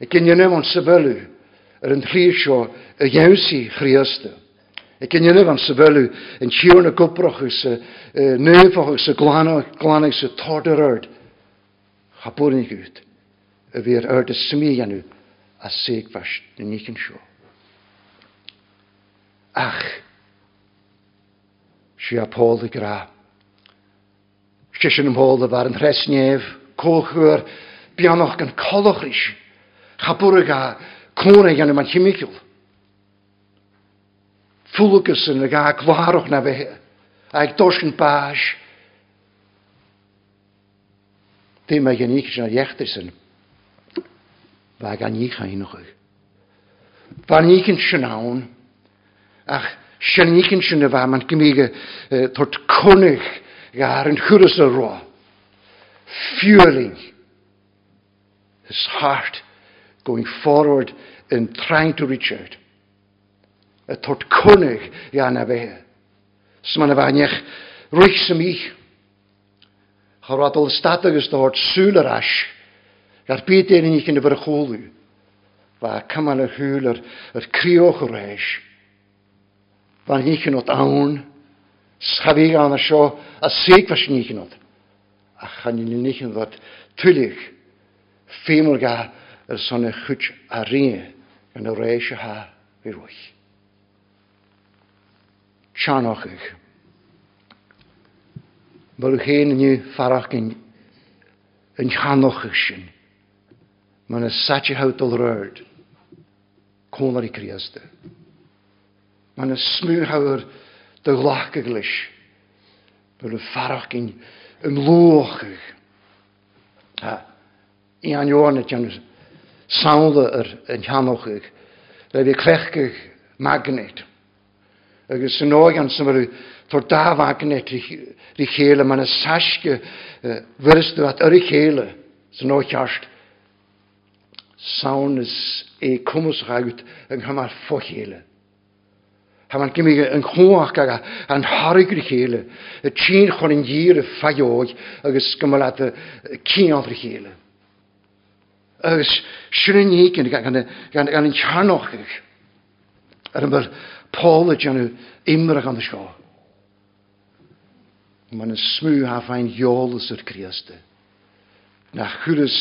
y gynnynaf o'n sefylw, yr yn rhyr sio y iawsi chriastw. Y gynnynaf o'n sefylw, yn siwn y gwbrochwch, y nefochwch, y glanach, y tordyr yrd. Chabwr ni gwyd, y fi'r yrd y smi anw, a seg fas, yn ei cyn sio. Ach, si a pôl y gra. Sysyn ym hôl y far yn hresnef, cochwyr, bianoch gan coloch rys, chabwrwg a cwnau gan yma'n chymigol. Fwlwgys yn y ga glwarwch na fe, ag dos yn bas. Dim mae gen i gysyn ar iechdys yn, fa gan i chain o'ch. Fan i gyn sy'n ach Sianícin sin a bheit man gomige tuairt conig gar an churas a rá. Fueling his heart going forward in trying to reach out. A tuairt conig gan a bheit. Sman a bhainech ruich sem ich. Chorwadol stadagus da hort súlar as. Gar byd ein yn ich yn y byrchwlw. Fa cymal y hwyl yr crioch yr eich. Fan hichinot awn. Schafi gan a sio a seig fas nichinot. A chan i'n nichinot tylig, Fimol ga yr son e chwt a rin, gan y reis ha fi rwy. Sianoch eich. Fel yw hyn yn yw ffarach yn yn chanoch ich sy'n. Mae'n y sati hawt o'r ryd. Cwnar i criasdau. E. Mae'n y smwhawr dy glach y glis. Mae'n y ffarach gyn ymlwch. A i anioan ydy yn sawnda yr yn hanwch. Le fi clechgych magnet. Agus yn ogan sy'n fawr tor da magnet rhi chele. Mae'n y sasge fyrstw at yr i chele. Sy'n o chast. Sawn is e cwmwys ag yng Nghymar ffochele. Ha man gimi yn chwach ag an harigri chéle, y tîn chwn yn gyr y ffaiog agos gymalat y cynafri chéle. Agos sy'n hegyn gan yn charnoch ag. Ar yma'r Paul ydy anw imrach an y sio. Mae'n smw ha fain iolus yr criaste. Na chwrys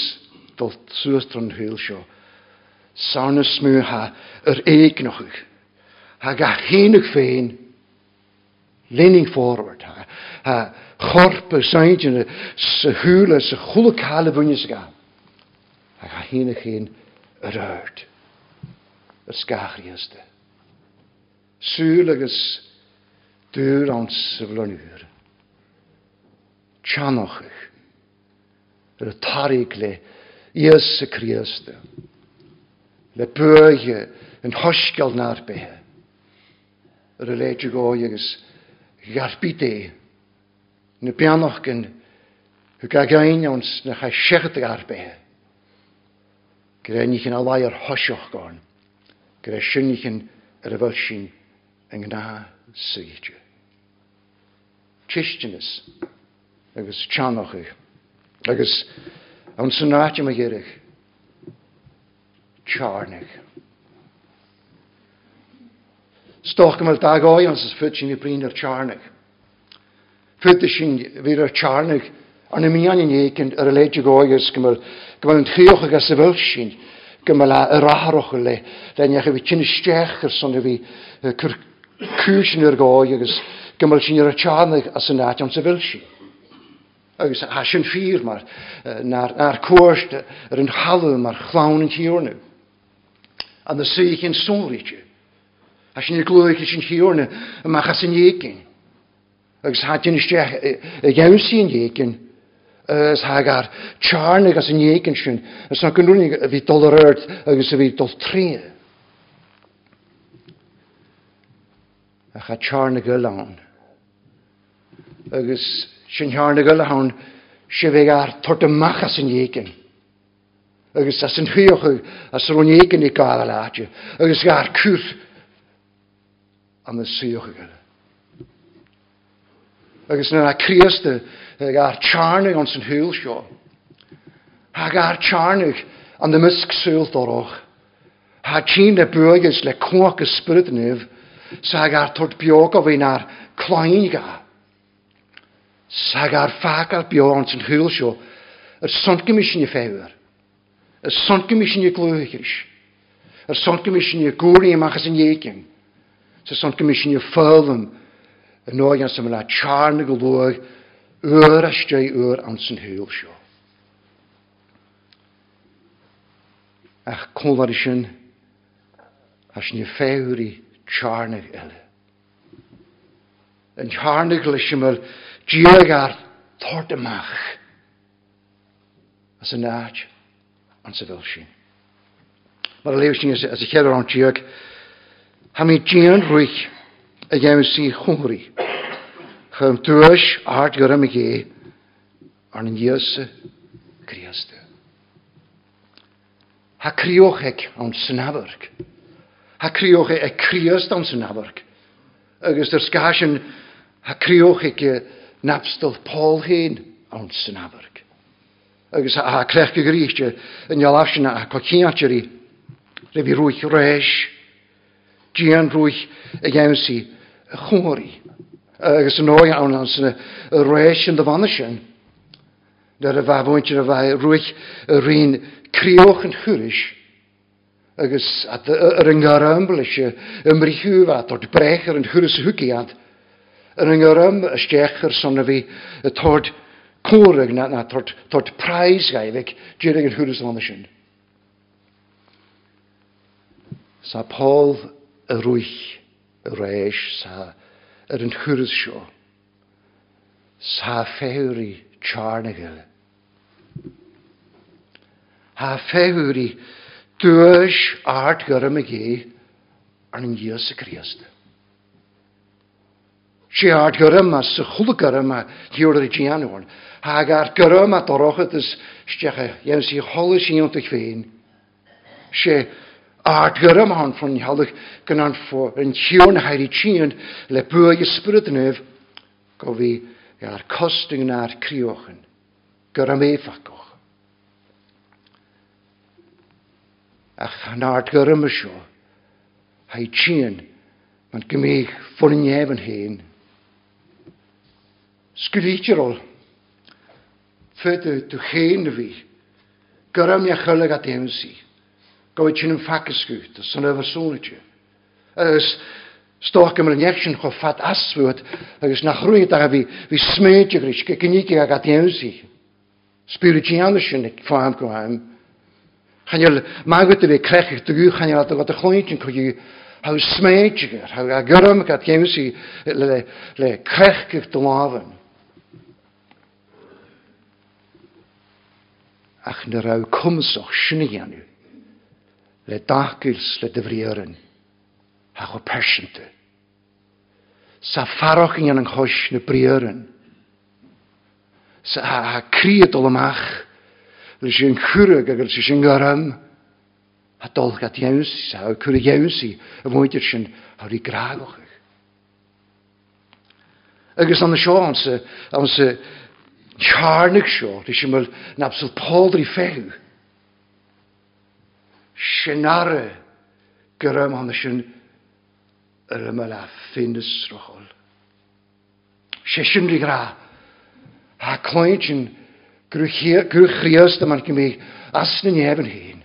dol trwystron hwyl sio. Sarnes smw ha yr eig noch ag. Han gav hennig fen. Leaning forward. Ha gorpe seintjene se hule se hulkale bunjes ga. Han gav hennig hen rørt. Het skagrieste. Zuurliges deur ans vlanuren. Tjanochig. Het tarikle Jezus Christus. Le peuge en hoskel naar bij ar y leidr gó agus garbi dé. Na bianoch gan hw ga gain ons na chai siarad ag arbethe. Gyda ni chi'n alai ar hosioch gorn. Gyda sy'n ni chi'n ar y fel sy'n yng Nghymru sydd. Christianus agus tianoch ych. Agus awn sy'n rhaid yma gyrich. Tiarnach stoch gymryd dag oi ans ys ffyd sy'n i brin ar charnig. Ffyd sy'n fyr ar charnig, ar na mian yn eicyn ar y ledig oi ys gymryd yn chioch ag as y fel sy'n gymryd a raharwch y le. Le'n iach efi cyn ysdech ar son efi cwrs yn yr goi agos gymryd sy'n ar charnig as y nat ans y fel sy'n. Agus a sy'n ffyr mar, na'r cwrs ar yn halw mar chlawn yn tiwr nhw. A na sy'n sôn rydych. A sy'n i'r glwyr chi sy'n hiwrna, y mach as yn iegin. Agus hadyn ysdech, iawn sy'n iegin, ys hagar charn agus yn iegin sy'n, ys na gynrwyn fi dol yr erd agus fi dol tri. A cha charn ag ylawn. Agus sy'n charn ag ylawn, sy'n fe gair tort y mach as yn iegin agus as yn hwyoch as yr o'n egin i gael adio, agus gair cwrt an y sioch ag yna. Agus yna creaste ag ar charnig ons yn hwyl sio. Ag ar charnig an y mysg sŵl doroch. Ha tîn y bwygys le cwach y spyrd nef sag ar tord biog o fi'n ar cloen ga. Sag ar ffag ar biog ons yn hwyl sio. Yr sunt gymysyn i ffewyr. Yr sunt gymysyn i glwychyrys. Yr sunt gymysyn i gwrni ymachas yn iegym sa son commissioner fyrlen yn oed yn sy'n mynd a charn y golwg yr ysdau yr am sy'n hyl. Ach cwnlar sy'n as ni fewr i charnig ele. Yn charnig lysio mae'r diog ar as yn aad an sy'n fel sy'n. Mae'r lew sy'n as a cheddar o'n diog Ha mi dîan rwych a gem si chwri. Chym tuas art gyrra mi ge arn yn iasa criasta. Ha crioch ec awn synafarg. Ha crioch e, e criast awn synafarg. Agus dyr sgasyn ha crioch ec e, napstyl Paul hyn awn synafarg. Agus ha crech gygrich e, yn ialafsyn a cociatri refi rwych rhaes. Gian rwy'ch y gewnsi y chwri. Agus yn o'i awn ans yn y reis yn dyfan sy'n. Dyr y fafwynt yn y fai rwy'ch y un criwch yn chwrys. Agus yr yngar ymbl ysio ymrychw fat o'r brech yn chwrys y hwgiad. Yr yngar ym ysdech yr son fi y tord cwrwg na, na tord, tord praes gaifig dyr yn chwrys yn sy'n. Sa Paul y rwych y reis sa yr yn chwrs sio. Sa ffewri charnagel. Ha ffewri dwys art gyrym y gi ar yn gios y Christ. Si art gyrym a sy chwlw gyrym a diwr y gian o'n. Hag art gyrym a dorochyd ys stiach a e, iawn si holys i'n yw'n dy chfein. Si A gyrym han ffron halwch gynan ffo yn sion hairi chi'n le bwy ysbryd nef go fi ar costing na'r criochen. Gyrym efagwch. A chanard gyrym y sio. Hai chi'n ma'n gymig ffwn yn ef yn hen. Sgwydditir ol. Fydd dy chyn fi. Gyrym iachylog at emsi go sin an facascút a san översúnaide. Ys, Stoch gymryd ymlaen iechsyn chw ffad asfwyd, agos na chrwyd ag a fi, fi smeidio gris, ge gynigi ag adiawsi. Spiritual sy'n ffam gwaim. Chanyl, magwyd i fi crechig dygw, chanyl adeg o'r chwyd yn cwygu, hau smeidio gyr, hau a gyrwm ag adiawsi, le, le crechig dylafyn. Ach na raw cwmsoch sy'n i anu le dachgils le dyfriorin, a o persyntu. Sa farwch yn yng nghoes na briorin. Sa ha, ha criad o lamach, le sy'n chwrwg ag sy'n gyrym, a dolch at iawnsi, sa a cwrwg iawnsi, a mwyd i'r sy'n hawr i graagwch. Agus an seo an se, an se, Charnig seo, dwi sy'n mynd nabsol poldri few sinare gyrra am honna sin yr yma la ffynus rochol. Sesion rhi gra. A cloent yn grwch rios dyma'n gymig asna ni efo'n hyn.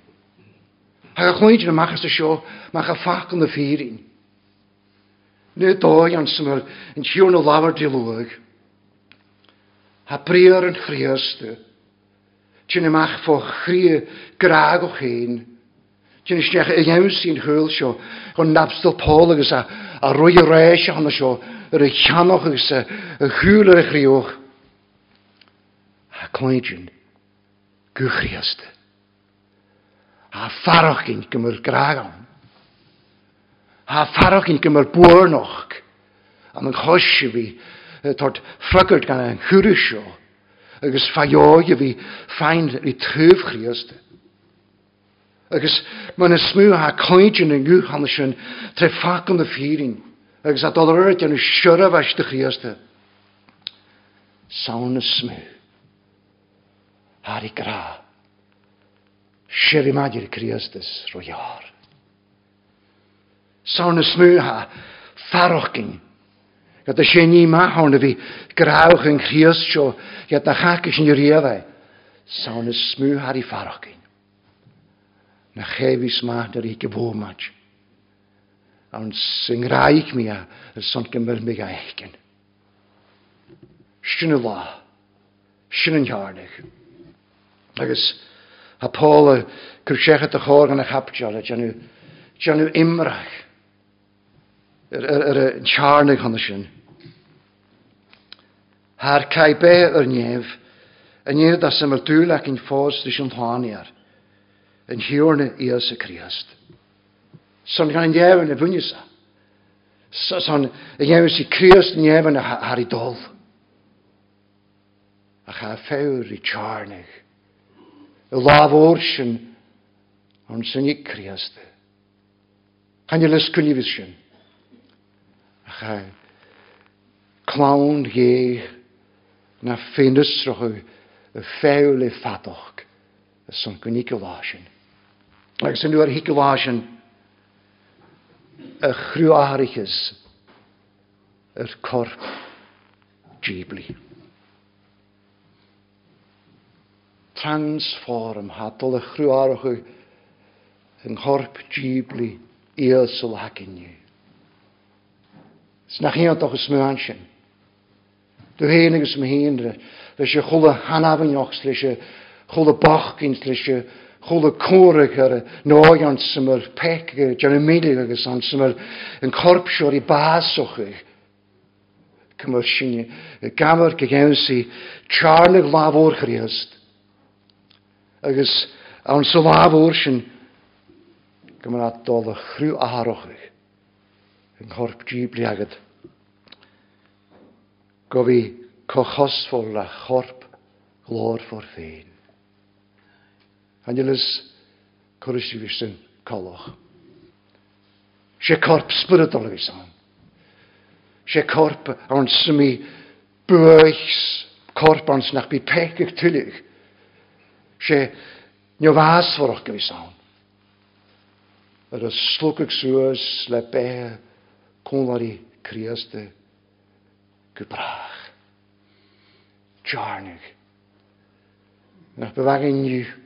A cloent yn ymach as y sio, mach a ffac yn y ffyrin. Nid doi an syml yn siwn o lawr di lwg. A briar yn chrios dy. Ti'n ymach ffo chri graag o'ch hyn. Dyn eisiau ei iawn sy'n hwyl sio, o'n nabstyl pôl agos a, a rwy y reis o hwnnw sio, yr eich chanwch agos a, y hwyl yr eich riwch. A clwydion, gwchriast. A ffarwch gyn gymryd graag awn. A ffarwch gyn gymryd bwyr noch. A mae'n chosio fi, tord ffrygwyd gan e'n hwyrwysio. Agos ffaioi fi ffain i trwyf chriast. Agos agus man is smu ha cointin an gúhanne sin tre facan na fíring, agus a doirt an siúra bheiste chiaasta. Sána smú. Harí grá. Siir maidir Christus roiar. Sána smú ha farrochking. Dat a sé ní máthna bhí grách an chias seo, iad na chacha sin réadheith, Sána smú haí. na chéhís mátar í go bhómaid. An sin ráich mí ar san go mil mé écin. Sinna bhá, sin an tearnach. Agus ha Paula chu sécha a chógan na chapteala deanú deanú imreach ar an tearnach hanna sin. Haar caipé ar néamh, a níad a sem mar túlaach in fós leis an tháinear. yn hiwrne Iesu Krist. Son gan jefn y fwnysa. Son y jefn si Krist yn jefn ar i dol. A cha ffewr i charnig. Y laf orsyn ond sy'n i i. A cha clawn ie na ffeindystrwch y ffewl i ffadoch. Son gwnig. Ag sy'n dwi'n hiculasian 'n gruariges yr korp jibli. Transform hadol y gruarige en korp jibli i ysl ac i'n doch ysmwyn sy'n. Dwi'n hyn ag ysmwyn hyn. Rys y chola cwrach ar y nog an symr pec jeremelig agus an symr yn corpsio'r i basoch eich. Cymru sy'n gamar gygewn si charnig laf o'r chriast. Agus an sy'n laf o'r sy'n gymryd adol y chrw aharoch eich. Yn corp gibli agad. Gofi cochosfol a chorp glor for fein. Hanylys Corysivisen coloch. Se korp spiritual visan. Se corp ans som i bøys, korp ans nach bi pekig tyllig. Se nio vas for ok. Er a slukig suas le be konlari krieste gebrach. Jarnig. Nach bewagin nich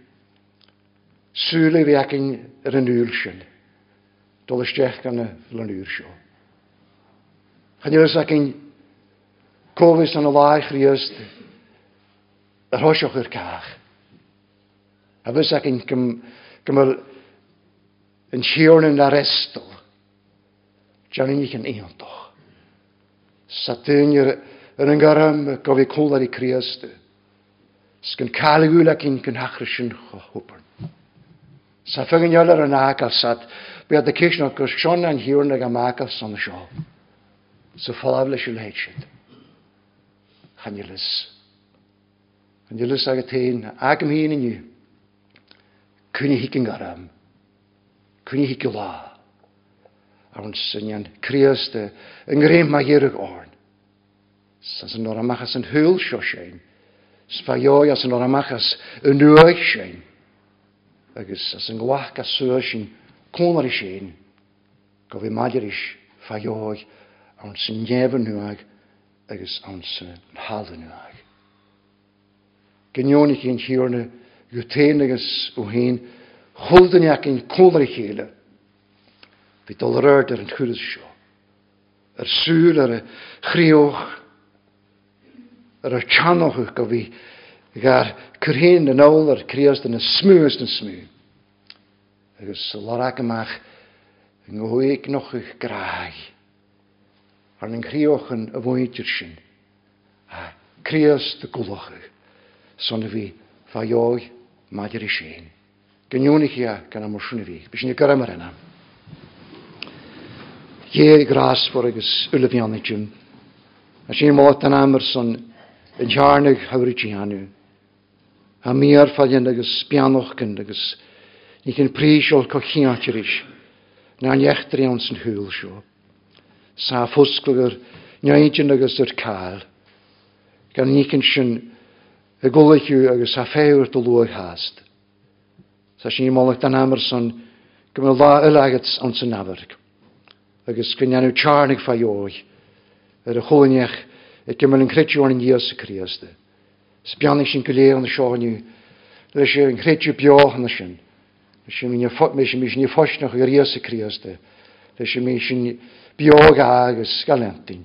Sŵl i fi ac yn yr yn ŵr sy'n. Dol ysdech gan y flan ŵr sio. Chyn ywys ac yn gofys yn y laich rhywst yr hosioch i'r cach. A fys ac yn gymryd yn siwrn yn arestol. Jan yn eich yn eontoch. Satyn yn yn gyrym gofi cwlad i criast. Sgyn cael yw'r ac yn gynhachrysyn yn. Sa fyginiolar yn agal agalsat, bydd y cysyn o'r sion yn hiwr nag am agal son y sio. Sa ffalafle sy'n leidsid. Chanilys. Chanilys ag y tein, ag ym hyn yn yw. Cwni hic yn garam. Cwni hic i la. A hwn syniad crios dy, yng Nghrym mae hir ag orn. Sa'n sy'n o'r amachas yn hwyl sio sy'n. Sfaio as yn o'r amachas yn nwyll sy'n agus as an gwaach a suú sin cónar is sin go bhí maidiris faáid an san nnéhan nuag agus an san háan nuag. Gneonnig hén tíorne go téan agus ó hén chuldaneach in cónar chéile. Bhí dul réir ar an chuúdas seo. Ar súil ar a chríoch ar a teanochu go bhí Gaar krein den ouder, kreast en smuust en smu. Dus larak maar, gooi ik nog een kraag. Aan een krioch een woentjesje. Ah, kreast de kuloche. Zonne wie van jou, maar je is een. Genjonig ja, kan hem schoenen wie. Misschien je karamar en hem. Jee graas voor ik is ulviannetje. Als je een maat aan amers een jaarnig houritje aan u. a mi ar fadin agus spianochgan agus ni cyn príisiol cochiátir is na an echtri an san húil seo. Sa fusglugur neidin agus yr cael gan ni cyn sy'n y gwlychiw agus a ffewr dy lwag hast. Sa sy'n molach dan Amerson gymryd la ylagat an san afarg agus gynnanw charnig fai o'i yr y chwlynech y gymryd yn credio yn Iesu Cristo. E. spiannig sin goléir an seáinniu, leis sé an chréitiú beáhanna sin, sé mé sem mís ní fosnach go réasa kríaste, leis sé mé sin beága agus galantin,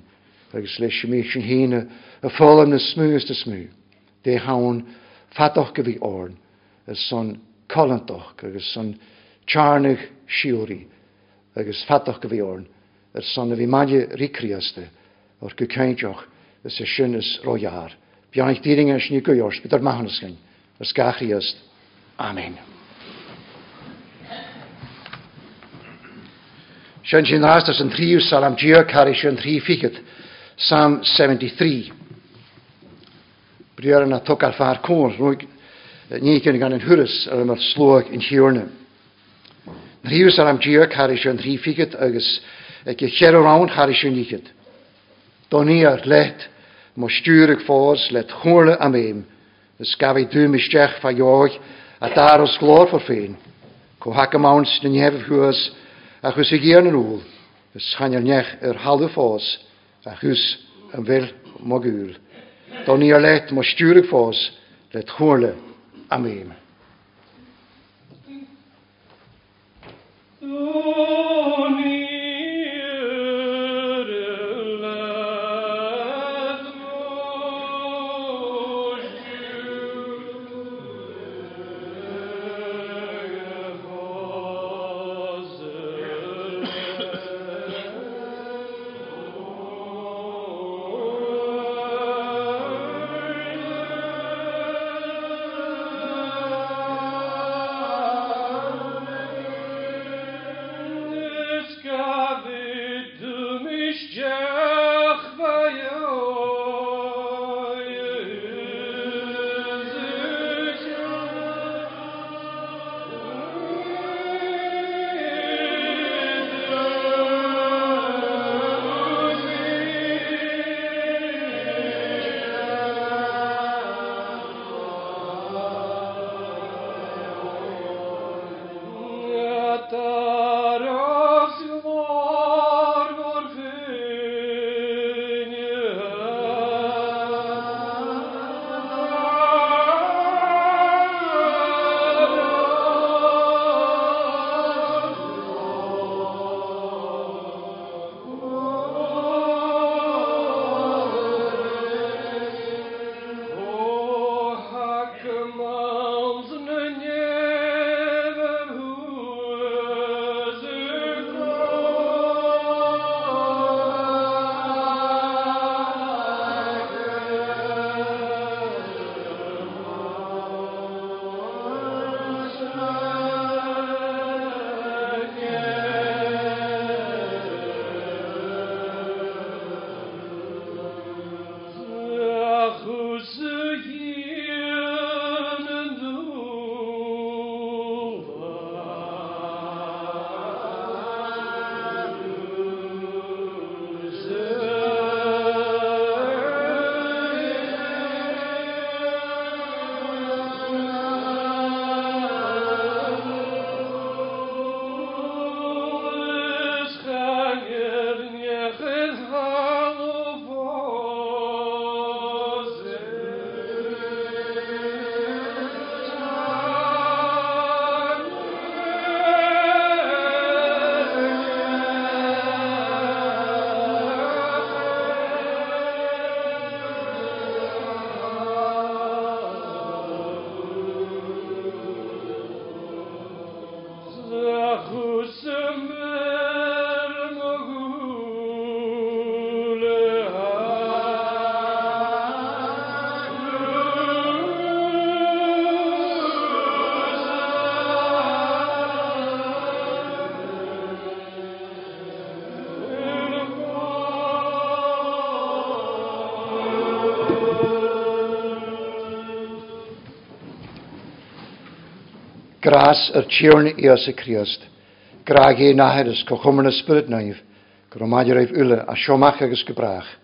agus leis sé mé sin híine a fálam na smúste smú, dé hán fatach go bhí áin as san callintach agus san tearnach siúí agus fatach go bhí áin ar sanna bhí maide ricríaste or go céinteach is sé sinnas roihear. Bianich dýring e yn snig go jors, bydd ar mahanus gyn. Yr i yst. Amen. Sian sy'n rastas yn triw salam dîo cari sy'n tri fichet. Psalm 73. Briar yna tog ar ffa'r cwr. Ni gyn gan yn hwrys ar yma'r slwag yn hiwrna. Rhiw salam dîo cari sy'n tri fichet agos gychero rawn cari sy'n nichet. Doni ar let mo stúrig fós le chóla am éim, is gafi dŵm isteach fa joog a dar os glór for féin. Co hac am awns na nefh hwys a chus i géan yn úl, is chanel nech ar halw fós a chus yn fel mogŵl. Don i ar let mo stúrig fós le chóla am éim. gras yr tíorn i os y criost. Graag is go chumar na ysbryd naif, go romáidir raibh ule a siomach agus go brach.